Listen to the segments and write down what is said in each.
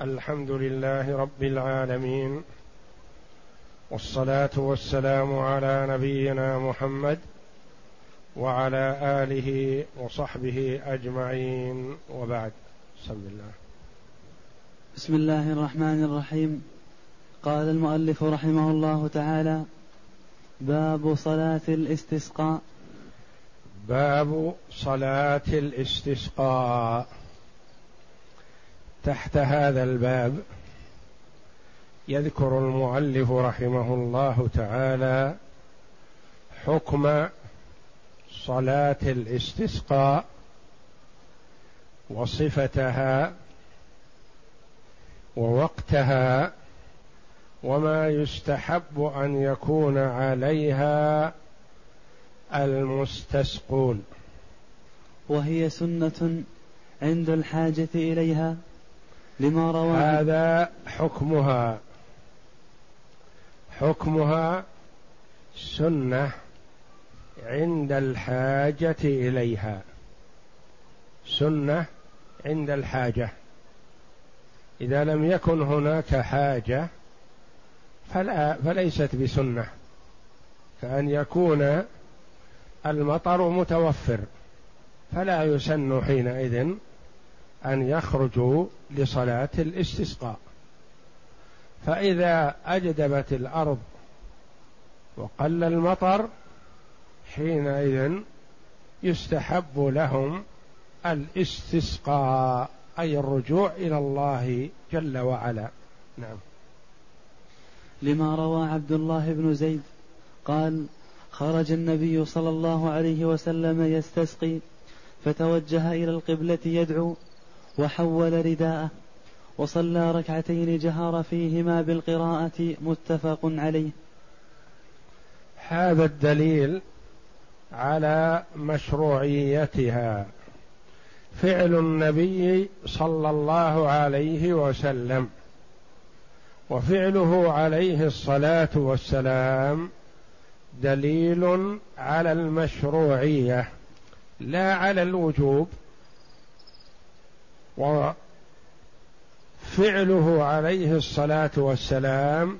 الحمد لله رب العالمين والصلاة والسلام على نبينا محمد وعلى آله وصحبه أجمعين. وبعد بسم الله. بسم الله الرحمن الرحيم. قال المؤلف رحمه الله تعالى باب صلاة الاستسقاء. باب صلاة الاستسقاء. تحت هذا الباب يذكر المؤلف رحمه الله تعالى حكم صلاة الاستسقاء وصفتها ووقتها وما يستحب أن يكون عليها المستسقون. وهي سنة عند الحاجة إليها لما روى هذا حكمها. حكمها سنة عند الحاجة إليها. سنة عند الحاجة. إذا لم يكن هناك حاجة فلا فليست بسنة. كأن يكون المطر متوفر فلا يسن حينئذ أن يخرجوا لصلاة الاستسقاء. فإذا أجدبت الأرض وقل المطر حينئذ يستحب لهم الاستسقاء أي الرجوع إلى الله جل وعلا. نعم. لما روى عبد الله بن زيد قال خرج النبي صلى الله عليه وسلم يستسقي فتوجه إلى القبلة يدعو وحول رداءه وصلى ركعتين جهر فيهما بالقراءة متفق عليه. هذا الدليل على مشروعيتها. فعل النبي صلى الله عليه وسلم وفعله عليه الصلاة والسلام دليل على المشروعية لا على الوجوب. وفعله عليه الصلاة والسلام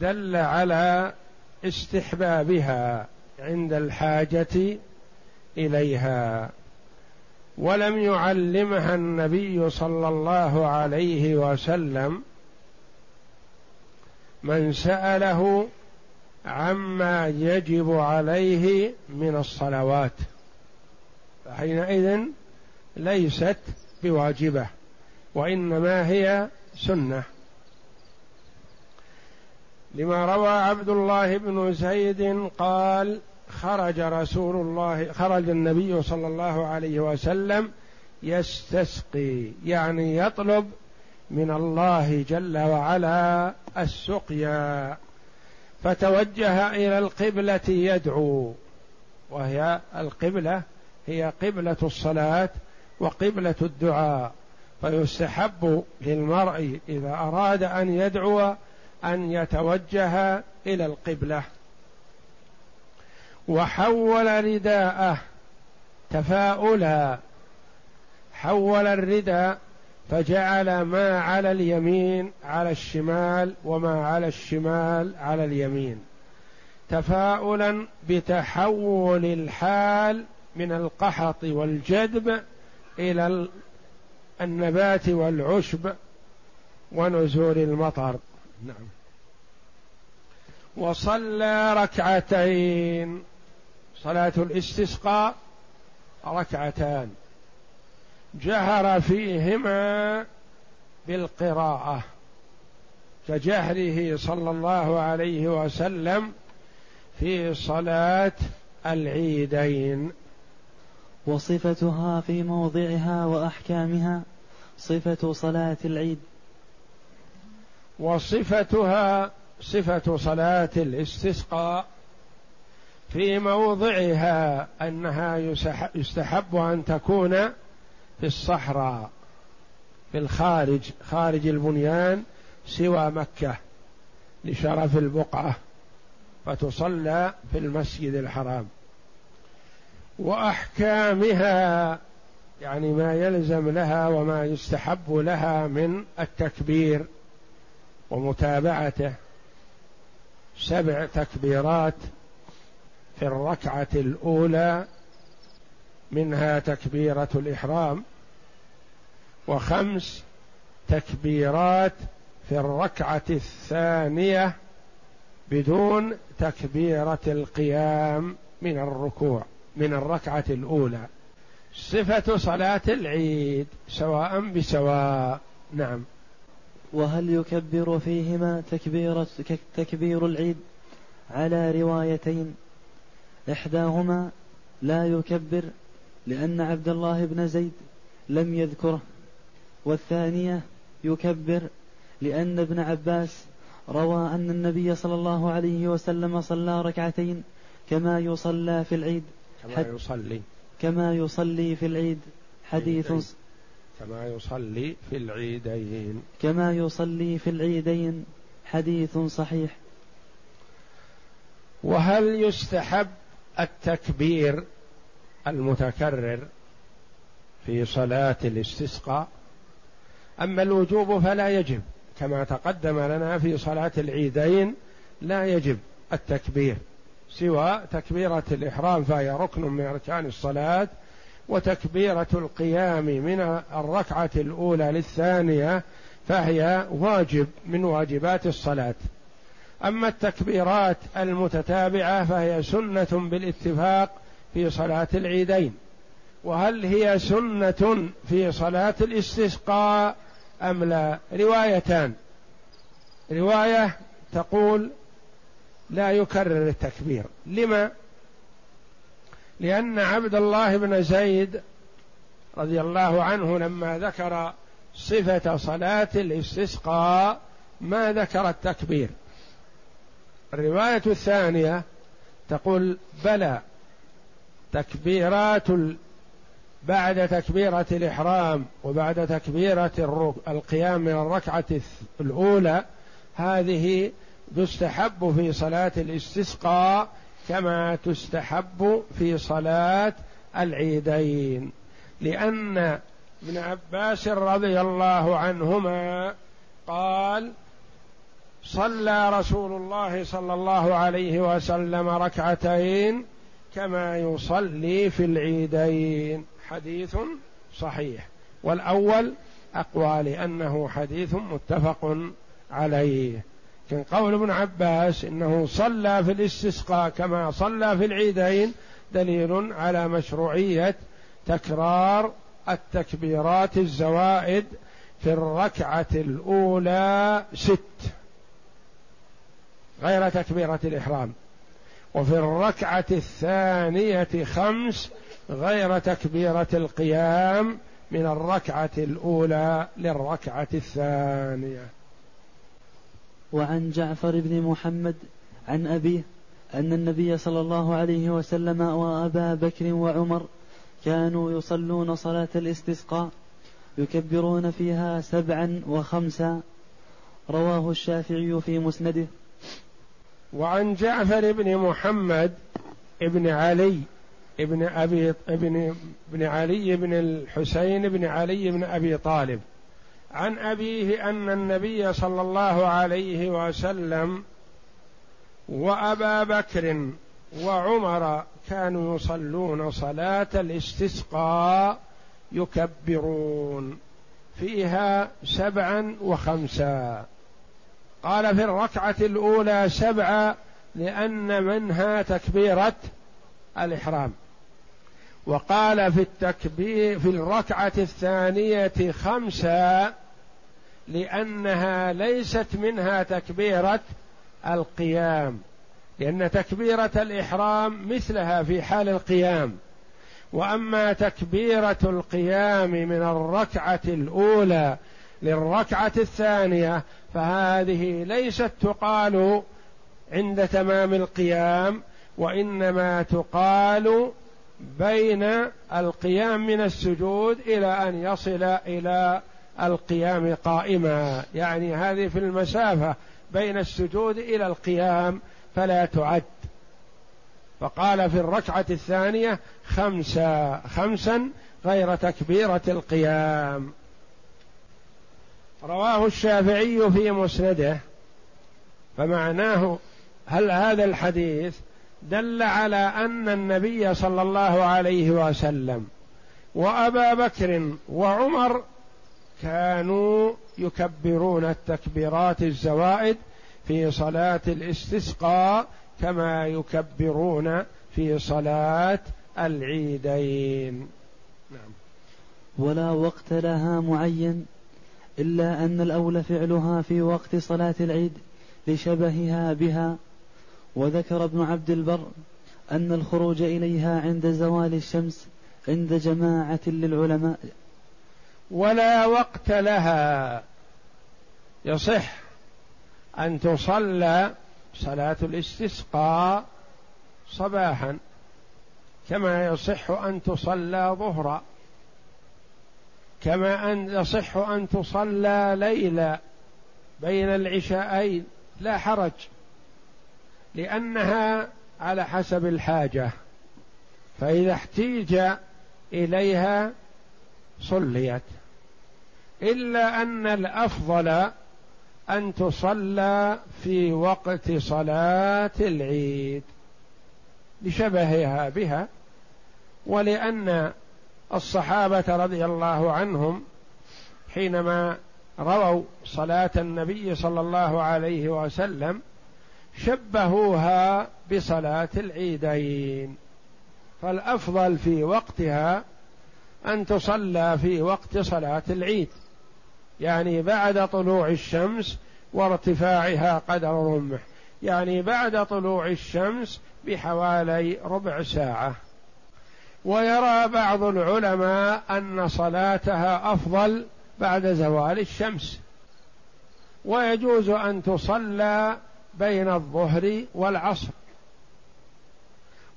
دل على استحبابها عند الحاجة إليها. ولم يعلمها النبي صلى الله عليه وسلم من سأله عما يجب عليه من الصلوات. فحينئذ ليست بواجبة وإنما هي سنة. لما روى عبد الله بن زيد قال خرج رسول الله خرج النبي صلى الله عليه وسلم يستسقي يعني يطلب من الله جل وعلا السقيا. فتوجه إلى القبلة يدعو وهي القبلة هي قبلة الصلاة وقبلة الدعاء. فيستحب للمرء إذا أراد أن يدعو أن يتوجه إلى القبلة. وحول رداءه تفاؤلا. حول الرداء فجعل ما على اليمين على الشمال وما على الشمال على اليمين. تفاؤلا بتحول الحال من القحط والجدب إلى النبات والعشب ونزول المطر. نعم. وصلى ركعتين. صلاة الاستسقاء ركعتان. جهر فيهما بالقراءة. كجهره صلى الله عليه وسلم في صلاة العيدين. وصفتها في موضعها وأحكامها صفة صلاة العيد. وصفتها صفة صلاة الاستسقاء في موضعها أنها يستحب أن تكون في الصحراء في الخارج خارج البنيان سوى مكة لشرف البقعة فتصلى في المسجد الحرام. وأحكامها يعني ما يلزم لها وما يستحب لها من التكبير ومتابعته. سبع تكبيرات في الركعة الأولى منها تكبيرة الإحرام وخمس تكبيرات في الركعة الثانية بدون تكبيرة القيام من الركوع. من الركعة الأولى. صفة صلاة العيد سواء بسواء. نعم. وهل يكبر فيهما تكبيرة تكبير العيد؟ على روايتين. إحداهما لا يكبر لأن عبد الله بن زيد لم يذكره. والثانية يكبر لأن ابن عباس روى أن النبي صلى الله عليه وسلم صلى ركعتين كما يصلى في العيد. كما يصلي. كما يصلي في العيد. حديث كما يصلي في العيدين. كما يصلي في العيدين. حديث صحيح. وهل يستحب التكبير المتكرر في صلاة الاستسقاء؟ أما الوجوب فلا يجب. كما تقدم لنا في صلاة العيدين لا يجب التكبير. سوى تكبيرة الإحرام فهي ركن من أركان الصلاة وتكبيرة القيام من الركعة الأولى للثانية فهي واجب من واجبات الصلاة. أما التكبيرات المتتابعة فهي سنة بالاتفاق في صلاة العيدين. وهل هي سنة في صلاة الاستسقاء أم لا؟ روايتان. رواية تقول لا يكرر التكبير. لما؟ لأن عبد الله بن زيد رضي الله عنه لما ذكر صفة صلاة الاستسقاء ما ذكر التكبير. الرواية الثانية تقول بلى تكبيرات بعد تكبيرة الإحرام وبعد تكبيرة القيام من الركعة الأولى هذه تستحب في صلاة الاستسقاء كما تستحب في صلاة العيدين. لأن ابن عباس رضي الله عنهما قال صلى رسول الله صلى الله عليه وسلم ركعتين كما يصلي في العيدين. حديث صحيح. والأول اقوى لأنه حديث متفق عليه. لكن قول ابن عباس إنه صلى في الاستسقاء كما صلى في العيدين دليل على مشروعية تكرار التكبيرات الزوائد في الركعة الأولى ست غير تكبيرة الإحرام. وفي الركعة الثانية خمس غير تكبيرة القيام من الركعة الأولى للركعة الثانية. وعن جعفر بن محمد عن أبيه أن النبي صلى الله عليه وسلم وأبا بكر وعمر كانوا يصلون صلاة الاستسقاء يكبرون فيها سبعا وخمسا. رواه الشافعي في مسنده. وعن جعفر بن محمد ابن علي ابن ابي ابن ابن علي بن الحسين بن علي بن أبي طالب. عن أبيه أن النبي صلى الله عليه وسلم وأبا بكر وعمر كانوا يصلون صلاة الاستسقاء يكبرون فيها سبعا وخمسا. قال في الركعة الأولى سبعة لأن منها تكبيرة الإحرام. وقال في التكبير في الركعة الثانية خمسة لأنها ليست منها تكبيرة القيام لأن تكبيرة الإحرام مثلها في حال القيام. وأما تكبيرة القيام من الركعة الأولى للركعة الثانية فهذه ليست تقال عند تمام القيام وإنما تقال بين القيام من السجود إلى أن يصل إلى القيام قائما. يعني هذه في المسافة بين السجود إلى القيام فلا تعد. فقال في الركعة الثانية خمسا خمسا غير تكبيرة القيام. رواه الشافعي في مسنده. فمعناه هل هذا الحديث دل على أن النبي صلى الله عليه وسلم وأبا بكر وعمر كانوا يكبرون التكبيرات الزوائد في صلاة الاستسقاء كما يكبرون في صلاة العيدين. نعم. ولا وقت لها معين إلا أن الاولى فعلها في وقت صلاة العيد لشبهها بها وذكر ابن عبد البر أن الخروج إليها عند زوال الشمس عند جماعة للعلماء. ولا وقت لها. يصح أن تصلى صلاة الاستسقاء صباحا كما يصح أن تصلى ظهرا كما أن يصح أن تصلى ليلا بين العشاءين. لا حرج. لأنها على حسب الحاجة فإذا احتيج إليها صليت. إلا أن الأفضل أن تصلى في وقت صلاة العيد لشبهها بها ولأن الصحابة رضي الله عنهم حينما رووا صلاة النبي صلى الله عليه وسلم شبهوها بصلاة العيدين. فالأفضل في وقتها أن تصلى في وقت صلاة العيد. يعني بعد طلوع الشمس وارتفاعها قدر رمح. يعني بعد طلوع الشمس بحوالي ربع ساعة. ويرى بعض العلماء أن صلاتها أفضل بعد زوال الشمس. ويجوز أن تصلى بين الظهر والعصر.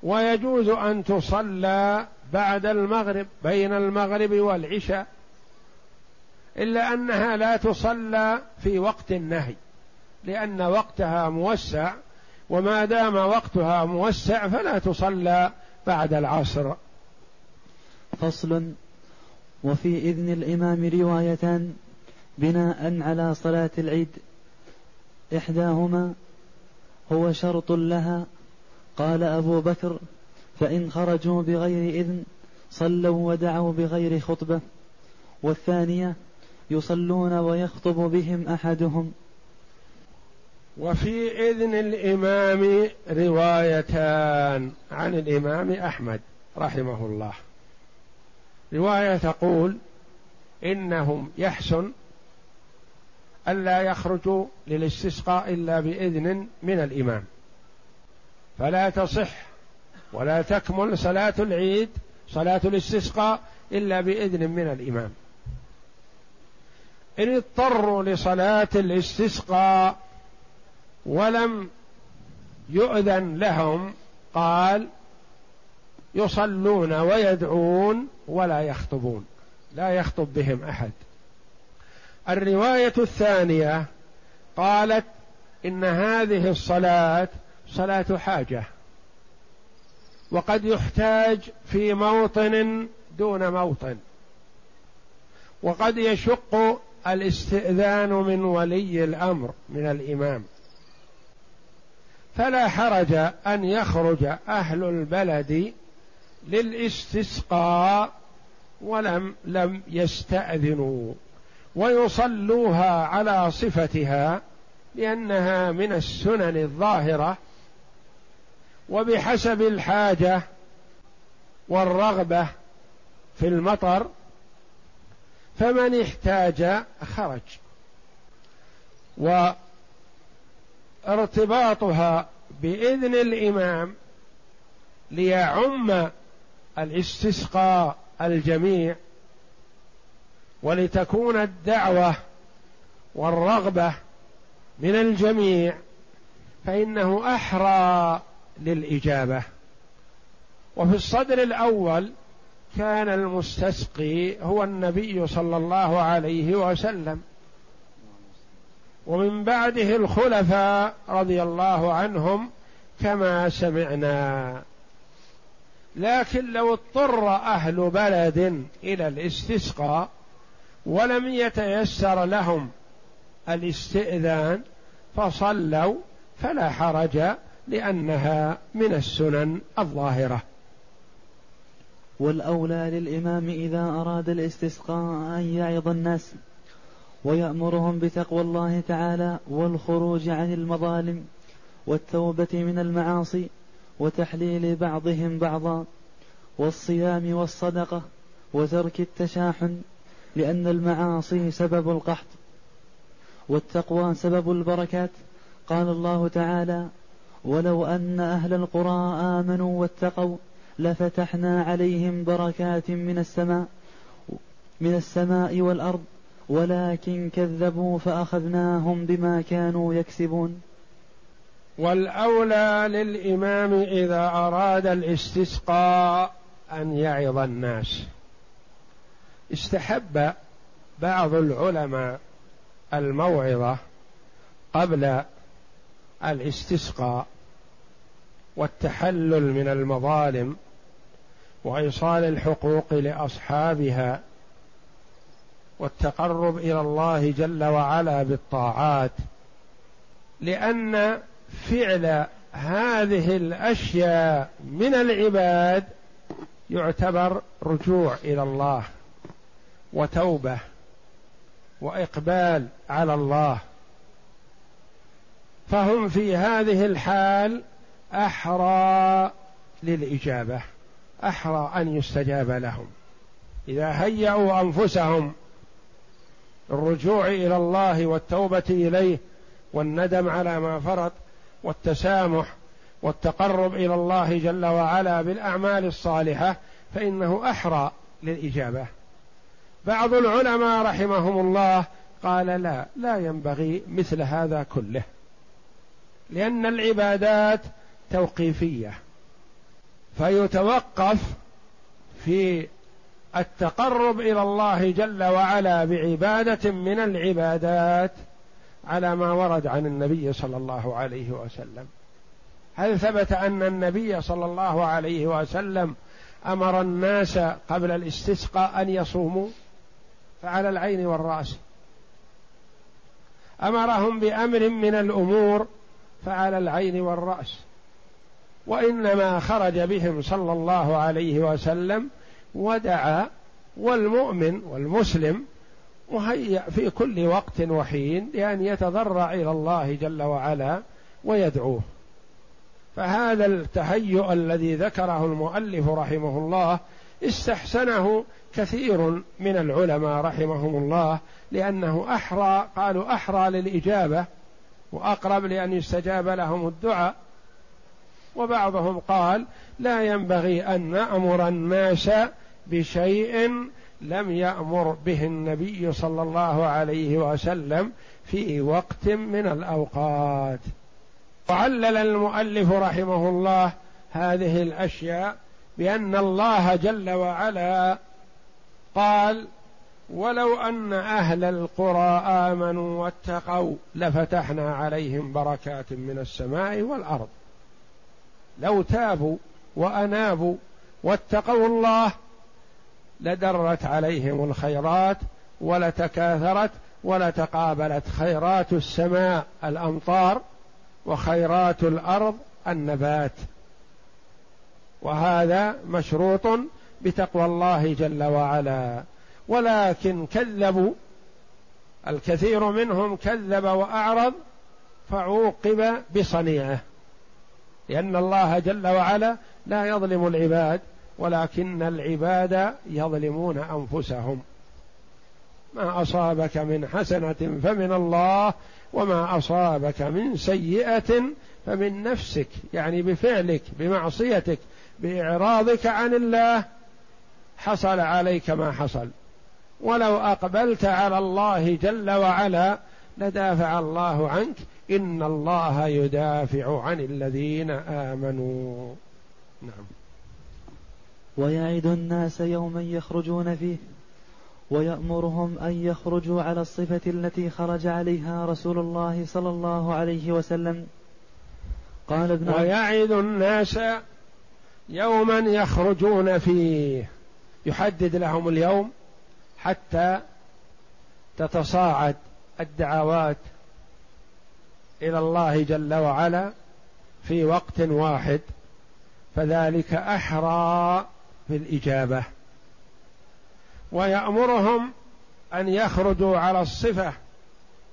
ويجوز أن تصلى بعد المغرب بين المغرب والعشاء إلا أنها لا تصلى في وقت النهي لأن وقتها موسع وما دام وقتها موسع فلا تصلى بعد العصر. فصل وفي إذن الإمام روايتان بناء على صلاة العيد إحداهما هو شرط لها؟ قال أبو بكر فإن خرجوا بغير إذن صلوا ودعوا بغير خطبة. والثانية يصلون ويخطب بهم أحدهم. وفي إذن الإمام روايتان عن الإمام أحمد رحمه الله. رواية تقول إنهم يحسن ألا يخرجوا للاستسقاء إلا بإذن من الإمام. فلا تصح ولا تكمل صلاة العيد صلاة الاستسقاء إلا بإذن من الإمام. إن اضطروا لصلاة الاستسقاء ولم يؤذن لهم قال يصلون ويدعون ولا يخطبون لا يخطب بهم أحد. الرواية الثانية قالت إن هذه الصلاة صلاة حاجة وقد يحتاج في موطن دون موطن وقد يشق الاستئذان من ولي الأمر من الإمام. فلا حرج أن يخرج أهل البلد للاستسقاء ولم لم يستأذنوا. ويصلوها على صفتها لأنها من السنن الظاهرة وبحسب الحاجة والرغبة في المطر فمن احتاج خرج. وارتباطها بإذن الإمام ليعم الاستسقاء الجميع ولتكون الدعوة والرغبة من الجميع فإنه أحرى للإجابة. وفي الصدر الأول كان المستسقي هو النبي صلى الله عليه وسلم. ومن بعده الخلفاء رضي الله عنهم كما سمعنا. لكن لو اضطر أهل بلد إلى الاستسقاء ولم يتيسر لهم الاستئذان فصلوا فلا حرج لأنها من السنن الظاهرة. والأولى للإمام إذا أراد الاستسقاء أن يعظ الناس ويأمرهم بتقوى الله تعالى والخروج عن المظالم والتوبة من المعاصي وتحليل بعضهم بعضا والصيام والصدقة وترك التشاحن لأن المعاصي سبب القحط والتقوى سبب البركات. قال الله تعالى ولو أن أهل القرى آمنوا واتقوا لفتحنا عليهم بركات من السماء من السماء والأرض ولكن كذبوا فأخذناهم بما كانوا يكسبون. والأولى للإمام إذا أراد الاستسقاء أن يعظ الناس. استحب بعض العلماء الموعظة قبل الاستسقاء والتحلل من المظالم وإيصال الحقوق لأصحابها والتقرب إلى الله جل وعلا بالطاعات لأن فعل هذه الأشياء من العباد يعتبر رجوع إلى الله. وتوبة وإقبال على الله. فهم في هذه الحال أحرى للإجابة أحرى أن يستجاب لهم. إذا هيأوا أنفسهم الرجوع إلى الله والتوبة إليه والندم على ما فرط والتسامح والتقرب إلى الله جل وعلا بالأعمال الصالحة فإنه أحرى للإجابة. بعض العلماء رحمهم الله قال لا لا ينبغي مثل هذا كله لأن العبادات توقيفية فيتوقف في التقرب إلى الله جل وعلا بعبادة من العبادات على ما ورد عن النبي صلى الله عليه وسلم. هل ثبت أن النبي صلى الله عليه وسلم أمر الناس قبل الاستسقاء أن يصوموا؟ فعلى العين والرأس. أمرهم بأمر من الأمور فعلى العين والرأس. وإنما خرج بهم صلى الله عليه وسلم ودعا والمؤمن والمسلم مهيأ في كل وقت وحين لأن يتضرع إلى الله جل وعلا ويدعوه. فهذا التهيؤ الذي ذكره المؤلف رحمه الله استحسنه كثير من العلماء رحمهم الله لأنه أحرى قالوا أحرى للإجابة وأقرب لأن يستجاب لهم الدعاء. وبعضهم قال لا ينبغي أن نأمر الناس بشيء لم يأمر به النبي صلى الله عليه وسلم في وقت من الأوقات. وعلل المؤلف رحمه الله هذه الأشياء بأن الله جل وعلا قال ولو أن أهل القرى آمنوا واتقوا لفتحنا عليهم بركات من السماء والأرض. لو تابوا وأنابوا واتقوا الله لدرت عليهم الخيرات ولتكاثرت ولتقابلت خيرات السماء الأمطار وخيرات الأرض النبات. وهذا مشروط بتقوى الله جل وعلا. ولكن كذبوا. الكثير منهم كذب وأعرض فعوقب بصنيعه. لأن الله جل وعلا لا يظلم العباد ولكن العباد يظلمون أنفسهم. ما أصابك من حسنة فمن الله وما أصابك من سيئة فمن نفسك. يعني بفعلك بمعصيتك بإعراضك عن الله. حصل عليك ما حصل. ولو أقبلت على الله جل وعلا لدافع الله عنك. إن الله يدافع عن الذين آمنوا. نعم. ويعد الناس يوما يخرجون فيه ويأمرهم أن يخرجوا على الصفة التي خرج عليها رسول الله صلى الله عليه وسلم. قال ابن ويعد الناس يوما يخرجون فيه. يحدد لهم اليوم حتى تتصاعد الدعوات إلى الله جل وعلا في وقت واحد فذلك أحرى بالاجابه ويأمرهم أن يخرجوا على الصفة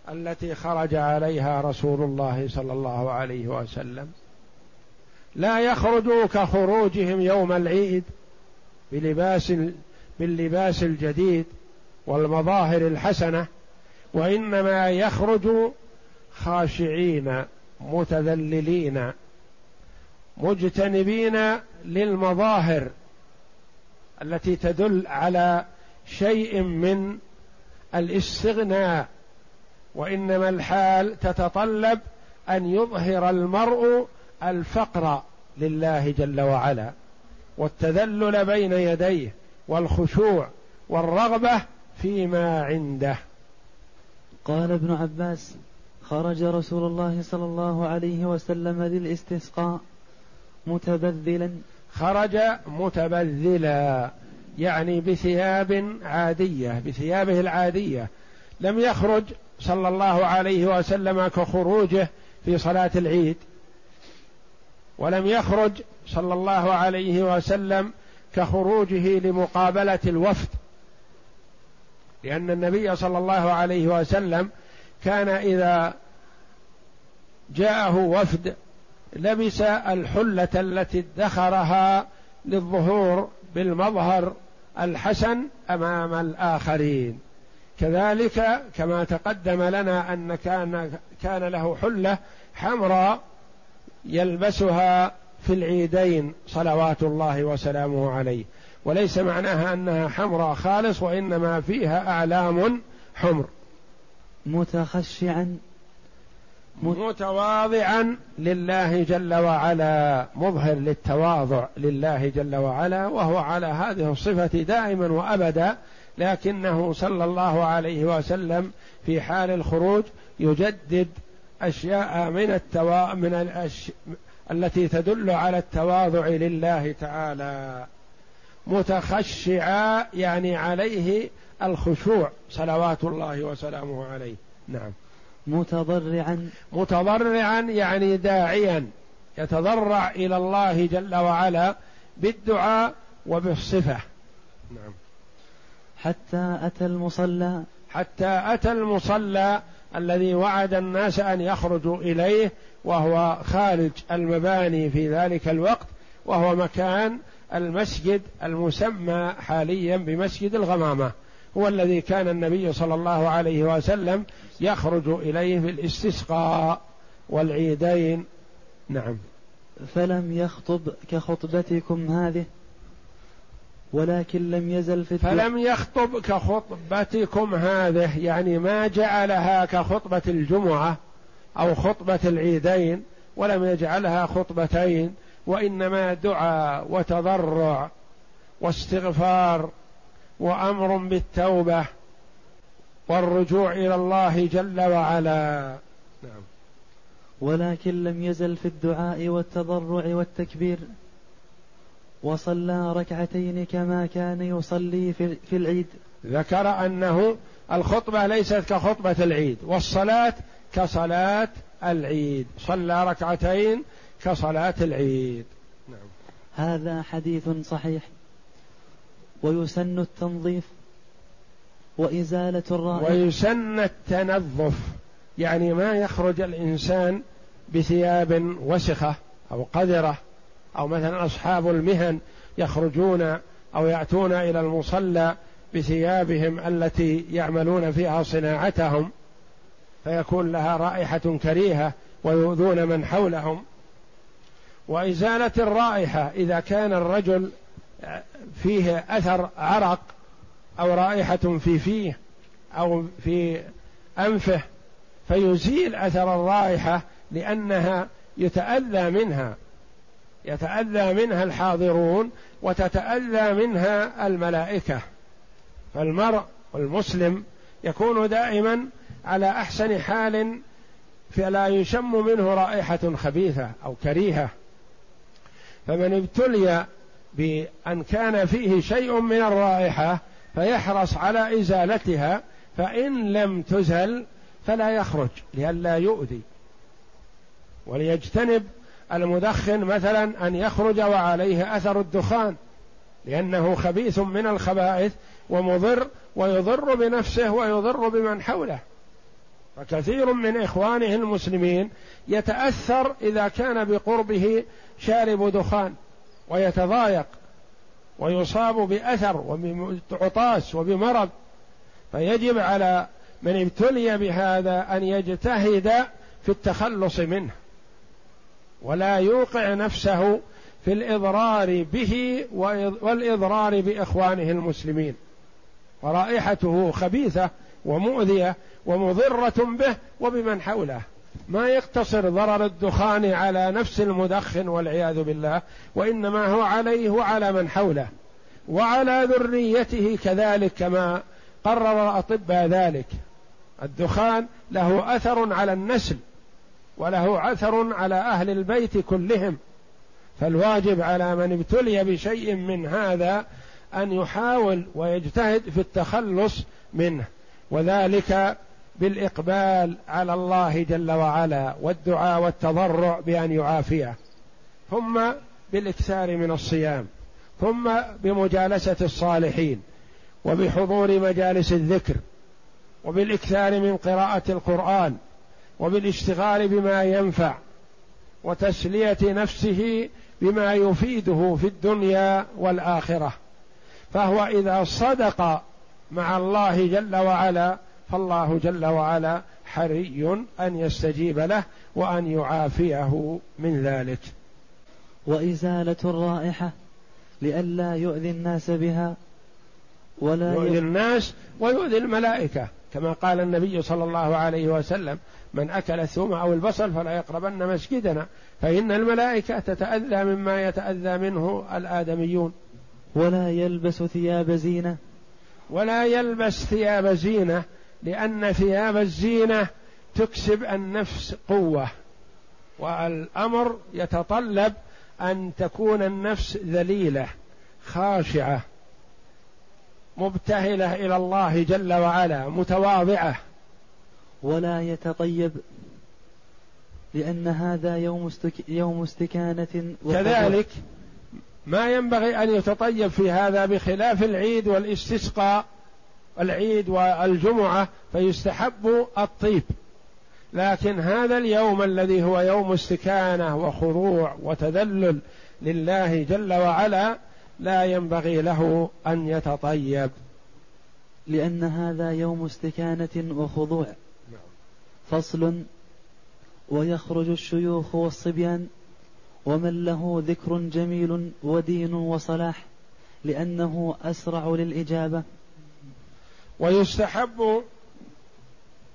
التي خرج عليها رسول الله صلى الله عليه وسلم. لا يخرجوا كخروجهم يوم العيد. بلباس باللباس الجديد والمظاهر الحسنة وإنما يخرج خاشعين متذللين مجتنبين للمظاهر التي تدل على شيء من الاستغناء وإنما الحال تتطلب أن يظهر المرء الفقر لله جل وعلا. والتذلل بين يديه والخشوع والرغبة فيما عنده. قال ابن عباس خرج رسول الله صلى الله عليه وسلم للاستسقاء متبذلا. خرج متبذلا يعني بثياب عادية بثيابه العادية. لم يخرج صلى الله عليه وسلم كخروجه في صلاة العيد. ولم يخرج صلى الله عليه وسلم كخروجه لمقابلة الوفد. لأن النبي صلى الله عليه وسلم كان إذا جاءه وفد لبس الحلة التي ادخرها للظهور بالمظهر الحسن أمام الآخرين. كذلك كما تقدم لنا أن كان كان له حلة حمراء يلبسها في العيدين صلوات الله وسلامه عليه. وليس معناها أنها حمراء خالص وإنما فيها أعلام حمر. متخشعا. متواضعا لله جل وعلا. مظهر للتواضع لله جل وعلا وهو على هذه الصفة دائما وابدا. لكنه صلى الله عليه وسلم في حال الخروج يجدد أشياء من التوا من الأش... التي تدل على التواضع لله تعالى. متخشعا يعني عليه الخشوع صلوات الله وسلامه عليه. نعم. متضرعا. متضرعا يعني داعيا. يتضرع إلى الله جل وعلا بالدعاء وبالصفة. نعم. حتى أتى المصلى. حتى أتى المصلى الذي وعد الناس أن يخرجوا إليه وهو خارج المباني في ذلك الوقت وهو مكان المسجد المسمى حاليا بمسجد الغمامة. هو الذي كان النبي صلى الله عليه وسلم يخرج إليه في الاستسقاء والعيدين. نعم. فلم يخطب كخطبتكم هذه؟ ولكن لم يزل في فلم يخطب كخطبتكم هذه يعني ما جعلها كخطبة الجمعة أو خطبة العيدين ولم يجعلها خطبتين وإنما دعاء وتضرع واستغفار وأمر بالتوبة والرجوع إلى الله جل وعلا. نعم. ولكن لم يزل في الدعاء والتضرع والتكبير. وصلى ركعتين كما كان يصلي في العيد. ذكر أنه الخطبة ليست كخطبة العيد والصلاة كصلاة العيد. صلى ركعتين كصلاة العيد. نعم. هذا حديث صحيح. ويسن التنظيف وإزالة الرائحة. ويسن التنظف يعني ما يخرج الإنسان بثياب وسخة أو قذرة. أو مثلا أصحاب المهن يخرجون أو يأتون إلى المصلى بثيابهم التي يعملون فيها صناعتهم فيكون لها رائحة كريهة ويؤذون من حولهم. وإزالة الرائحة إذا كان الرجل فيه أثر عرق أو رائحة في فيه أو في أنفه فيزيل أثر الرائحة لأنها يتأذى منها. يتأذى منها الحاضرون وتتأذى منها الملائكة. فالمرء المسلم يكون دائما على أحسن حال فلا يشم منه رائحة خبيثة أو كريهة. فمن ابتلي بأن كان فيه شيء من الرائحة فيحرص على إزالتها فإن لم تزل فلا يخرج لئلا يؤذي. وليجتنب المدخن مثلا أن يخرج وعليه أثر الدخان لأنه خبيث من الخبائث ومضر ويضر بنفسه ويضر بمن حوله. فكثير من إخوانه المسلمين يتأثر إذا كان بقربه شارب دخان ويتضايق ويصاب بأثر وبعطاس وبمرض. فيجب على من ابتلي بهذا أن يجتهد في التخلص منه. ولا يوقع نفسه في الإضرار به والإضرار بإخوانه المسلمين. ورائحته خبيثة ومؤذية ومضرة به وبمن حوله. ما يقتصر ضرر الدخان على نفس المدخن والعياذ بالله وإنما هو عليه وعلى من حوله. وعلى ذريته كذلك كما قرر الأطباء ذلك. الدخان له أثر على النسل. وله أثر على أهل البيت كلهم. فالواجب على من ابتلي بشيء من هذا أن يحاول ويجتهد في التخلص منه. وذلك بالإقبال على الله جل وعلا والدعاء والتضرع بأن يعافيه. ثم بالإكثار من الصيام. ثم بمجالسة الصالحين. وبحضور مجالس الذكر. وبالإكثار من قراءة القرآن. وبالاشتغال بما ينفع وتسلية نفسه بما يفيده في الدنيا والآخرة. فهو إذا صدق مع الله جل وعلا فالله جل وعلا حري أن يستجيب له وأن يعافيه من ذلك. وإزالة الرائحة لئلا يؤذي الناس بها ولا يؤذي الناس ويؤذي الملائكة كما قال النبي صلى الله عليه وسلم من أكل الثوم أو البصل فلا يقربن مسجدنا فإن الملائكة تتأذى مما يتأذى منه الآدميون. ولا يلبس ثياب زينة. ولا يلبس ثياب زينة لأن ثياب الزينة تكسب النفس قوة والأمر يتطلب أن تكون النفس ذليلة خاشعة مبتهلة إلى الله جل وعلا متواضعة. ولا يتطيب لأن هذا يوم استك يوم استكانة كذلك ما ينبغي أن يتطيب في هذا بخلاف العيد والاستسقاء العيد والجمعة فيستحب الطيب. لكن هذا اليوم الذي هو يوم استكانة وخضوع وتذلل لله جل وعلا لا ينبغي له أن يتطيب. لأن هذا يوم استكانة وخضوع. فصل ويخرج الشيوخ والصبيان ومن له ذكر جميل ودين وصلاح لأنه أسرع للإجابة. ويستحب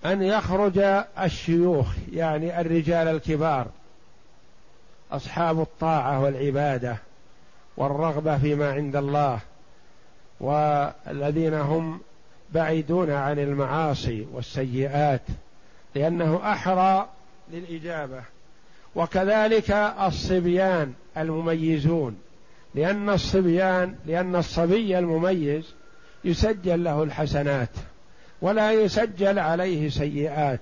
أن يخرج الشيوخ يعني الرجال الكبار أصحاب الطاعة والعبادة والرغبة فيما عند الله والذين هم بعيدون عن المعاصي والسيئات. لأنه أحرى للإجابة. وكذلك الصبيان المميزون لأن الصبيان لأن الصبي المميز يسجل له الحسنات ولا يسجل عليه سيئات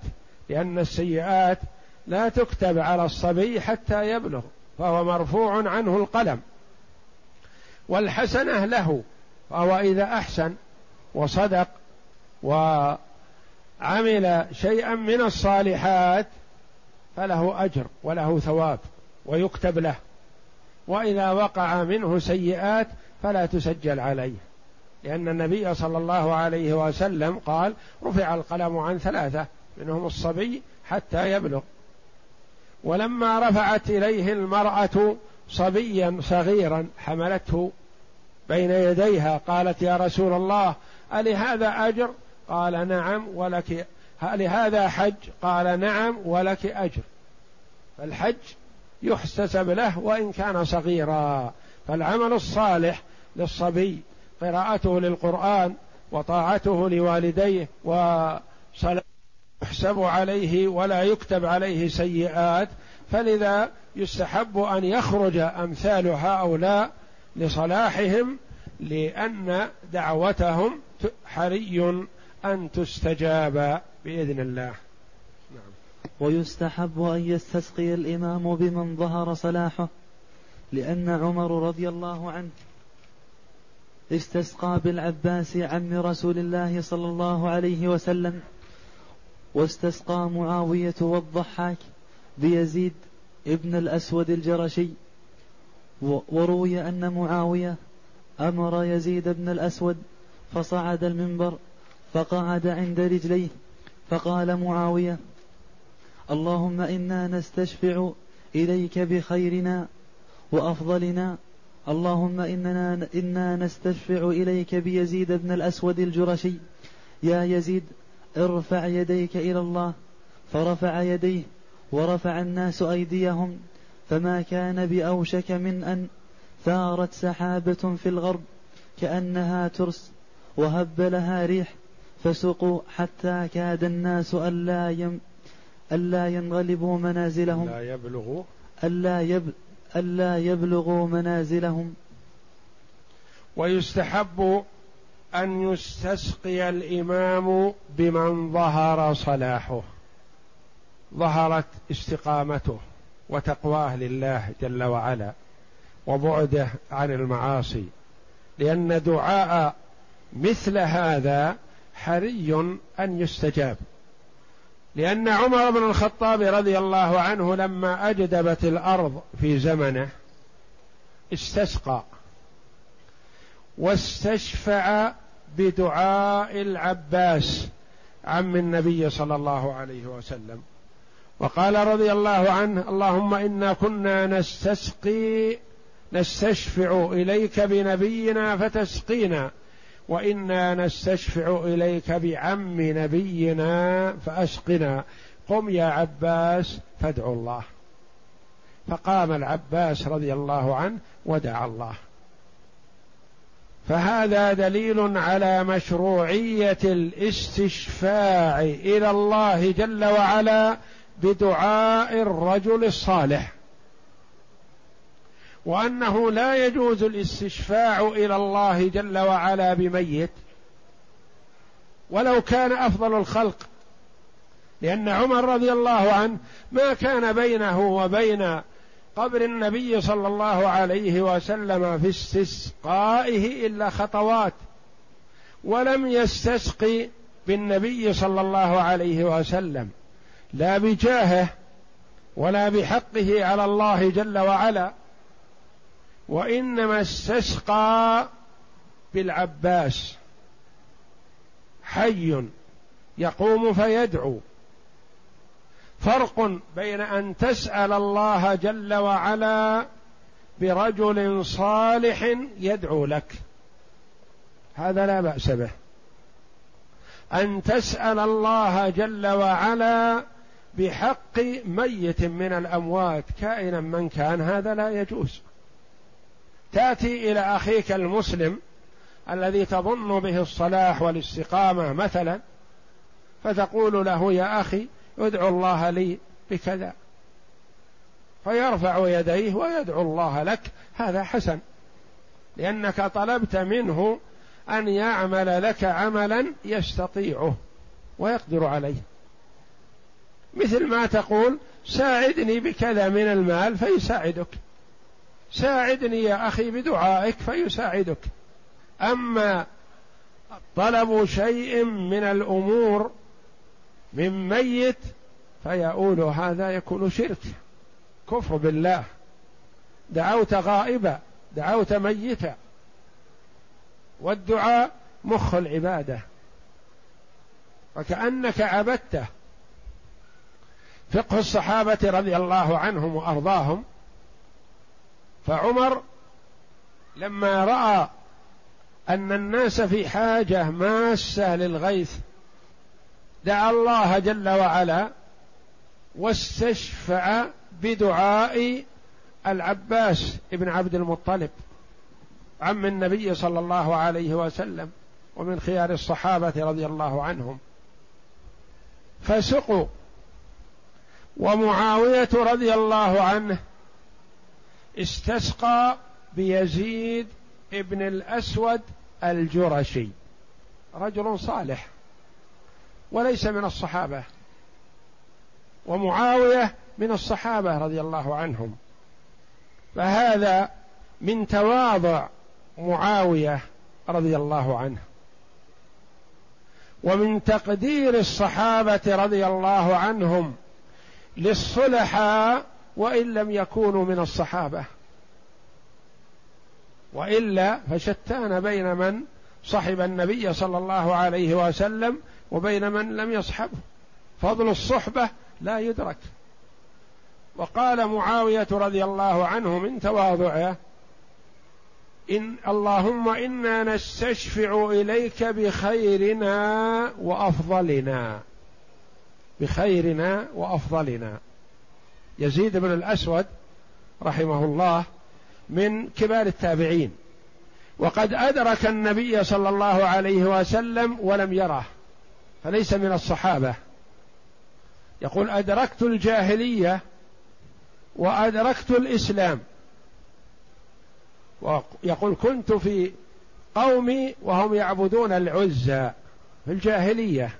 لأن السيئات لا تكتب على الصبي حتى يبلغ فهو مرفوع عنه القلم. والحسنة له فهو إذا أحسن وصدق وعمل شيئا من الصالحات فله أجر وله ثواب ويكتب له. وإذا وقع منه سيئات فلا تسجل عليه. لأن النبي صلى الله عليه وسلم قال رفع القلم عن ثلاثة منهم الصبي حتى يبلغ. ولما رفعت إليه المرأة صبيا صغيرا حملته بين يديها قالت يا رسول الله ألهذا أجر؟ قال نعم ولك لهذا حج قال نعم ولك أجر. فالحج يحتسب له وإن كان صغيرا. فالعمل الصالح للصبي قراءته للقرآن وطاعته لوالديه يحسب عليه ولا يكتب عليه سيئات. فلذا يستحب أن يخرج أمثال هؤلاء لصلاحهم لأن دعوتهم حري أن تستجاب بإذن الله نعم. ويستحب أن يستسقي الإمام بمن ظهر صلاحه لأن عمر رضي الله عنه استسقى بالعباس عم رسول الله صلى الله عليه وسلم واستسقى معاوية والضحاك بيزيد ابن الأسود الجرشي وروي أن معاوية أمر يزيد بن الأسود فصعد المنبر فقعد عند رجليه فقال معاوية اللهم إنا نستشفع إليك بخيرنا وأفضلنا. اللهم إننا إنا نستشفع إليك بيزيد بن الأسود الجرشي. يا يزيد ارفع يديك إلى الله. فرفع يديه ورفع الناس أيديهم. فما كان بأوشك من أن ثارت سحابة في الغرب كأنها ترس وهب لها ريح فسقوا حتى كاد الناس ألا يم ألا ينغلبوا منازلهم. ألا يبلغوا. ألا يب ألا يبلغوا منازلهم. ويستحب أن يستسقي الإمام بمن ظهر صلاحه. ظهرت استقامته وتقواه لله جل وعلا وبعده عن المعاصي. لأن دعاء مثل هذا حري أن يستجاب. لأن عمر بن الخطاب رضي الله عنه لما أجدبت الأرض في زمنه استسقى واستشفع بدعاء العباس عم النبي صلى الله عليه وسلم. وقال رضي الله عنه اللهم إنا كنا نستسقي نستشفع إليك بنبينا فتسقينا. وإنا نستشفع إليك بعم نبينا فأسقنا. قم يا عباس فادعو الله. فقام العباس رضي الله عنه ودعا الله. فهذا دليل على مشروعية الاستشفاع إلى الله جل وعلا بدعاء الرجل الصالح. وأنه لا يجوز الاستشفاع إلى الله جل وعلا بميت ولو كان أفضل الخلق. لأن عمر رضي الله عنه ما كان بينه وبين قبر النبي صلى الله عليه وسلم في استسقائه إلا خطوات ولم يستسقي بالنبي صلى الله عليه وسلم لا بجاهه ولا بحقه على الله جل وعلا. وإنما استسقى بالعباس. حي يقوم فيدعو. فرق بين أن تسأل الله جل وعلا برجل صالح يدعو لك. هذا لا بأس به. أن تسأل الله جل وعلا بحق ميت من الأموات. كائنا من كان هذا لا يجوز. تأتي إلى أخيك المسلم الذي تظن به الصلاح والاستقامة مثلا فتقول له يا أخي ادعو الله لي بكذا. فيرفع يديه ويدعو الله لك هذا حسن. لأنك طلبت منه أن يعمل لك عملا يستطيعه ويقدر عليه. مثل ما تقول ساعدني بكذا من المال فيساعدك. ساعدني يا أخي بدعائك فيساعدك. أما طلب شيء من الأمور من ميت فيقول هذا يكون شرك. كفر بالله. دعوت غائبا دعوت ميتا. والدعاء مخ العبادة. وكأنك عبدته. فقه الصحابة رضي الله عنهم وأرضاهم فعمر لما رأى أن الناس في حاجة ماسة للغيث دعا الله جل وعلا واستشفع بدعاء العباس ابن عبد المطلب عم النبي صلى الله عليه وسلم ومن خيار الصحابة رضي الله عنهم. فسقوا ومعاوية رضي الله عنه استسقى بيزيد ابن الأسود الجرشي. رجل صالح وليس من الصحابة ومعاوية من الصحابة رضي الله عنهم. فهذا من تواضع معاوية رضي الله عنه ومن تقدير الصحابة رضي الله عنهم للصلحاء وإن لم يكونوا من الصحابة. وإلا فشتان بين من صحب النبي صلى الله عليه وسلم وبين من لم يصحبه. فضل الصحبة لا يدرك. وقال معاوية رضي الله عنه من تواضعه إن اللهم إنا نستشفع إليك بخيرنا وأفضلنا. بخيرنا وأفضلنا. يزيد بن الأسود رحمه الله من كبار التابعين. وقد أدرك النبي صلى الله عليه وسلم ولم يره فليس من الصحابة. يقول أدركت الجاهلية وأدركت الإسلام. ويقول كنت في قومي وهم يعبدون العزى في الجاهلية.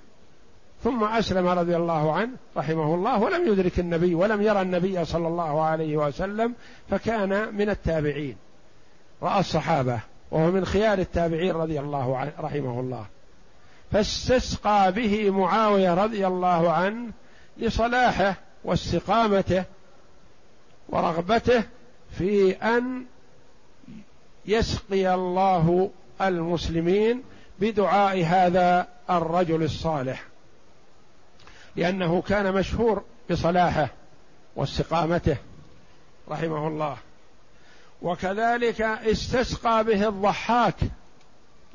ثم أسلم رضي الله عنه رحمه الله ولم يدرك النبي ولم يرى النبي صلى الله عليه وسلم فكان من التابعين. رأى الصحابة وهو من خيار التابعين رضي الله عنه رحمه الله. فاستسقى به معاوية رضي الله عنه لصلاحه واستقامته ورغبته في أن يسقي الله المسلمين بدعاء هذا الرجل الصالح. لأنه كان مشهور بصلاحه واستقامته رحمه الله. وكذلك استسقى به الضحاك.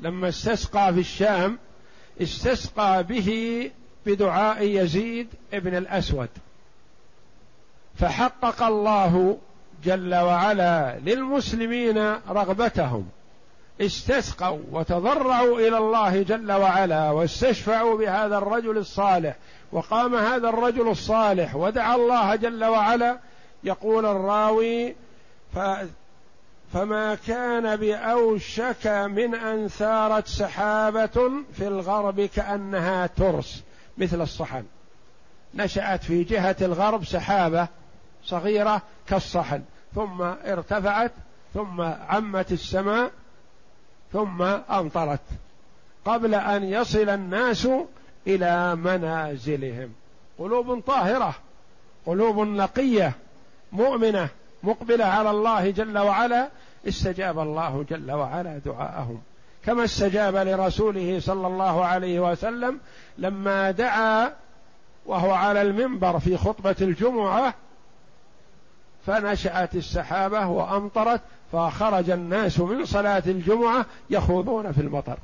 لما استسقى في الشام استسقى به بدعاء يزيد ابن الأسود. فحقق الله جل وعلا للمسلمين رغبتهم. استسقوا وتضرعوا إلى الله جل وعلا واستشفعوا بهذا الرجل الصالح وقام هذا الرجل الصالح ودعا الله جل وعلا. يقول الراوي ف فما كان بأوشك من أن ثارت سحابة في الغرب كأنها ترس مثل الصحن. نشأت في جهة الغرب سحابة صغيرة كالصحن ثم ارتفعت ثم عمت السماء ثم أمطرت قبل أن يصل الناس إلى منازلهم. قلوب طاهرة قلوب نقية مؤمنة مقبلة على الله جل وعلا. استجاب الله جل وعلا دعاءهم. كما استجاب لرسوله صلى الله عليه وسلم لما دعا وهو على المنبر في خطبة الجمعة. فنشأت السحابة وأمطرت فخرج الناس من صلاة الجمعة يخوضون في المطر.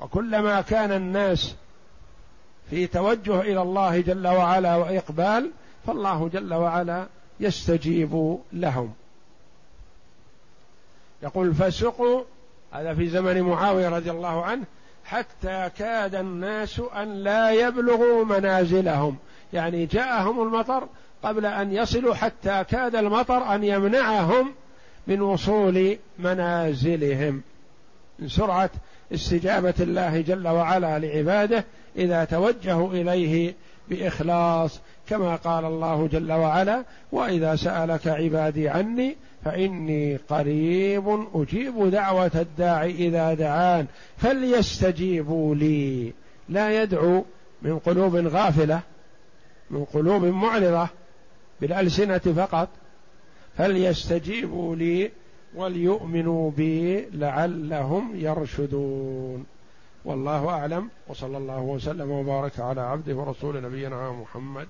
وكلما كان الناس في توجه إلى الله جل وعلا وإقبال فالله جل وعلا يستجيب لهم. يقول فسقوا هذا في زمن معاوية رضي الله عنه حتى كاد الناس أن لا يبلغوا منازلهم. يعني جاءهم المطر قبل أن يصلوا حتى كاد المطر أن يمنعهم من وصول منازلهم. من سرعة استجابة الله جل وعلا لعباده إذا توجهوا إليه بإخلاص كما قال الله جل وعلا وإذا سألك عبادي عني فإني قريب أجيب دعوة الداعي إذا دعان فليستجيبوا لي. لا يدعو من قلوب غافلة من قلوب معرضة بالألسنة فقط فليستجيبوا لي وليؤمنوا بي لعلهم يرشدون. والله أعلم وصلى الله وسلم وبارك على عبده ورسول نبينا محمد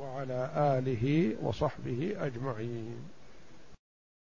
وعلى آله وصحبه أجمعين.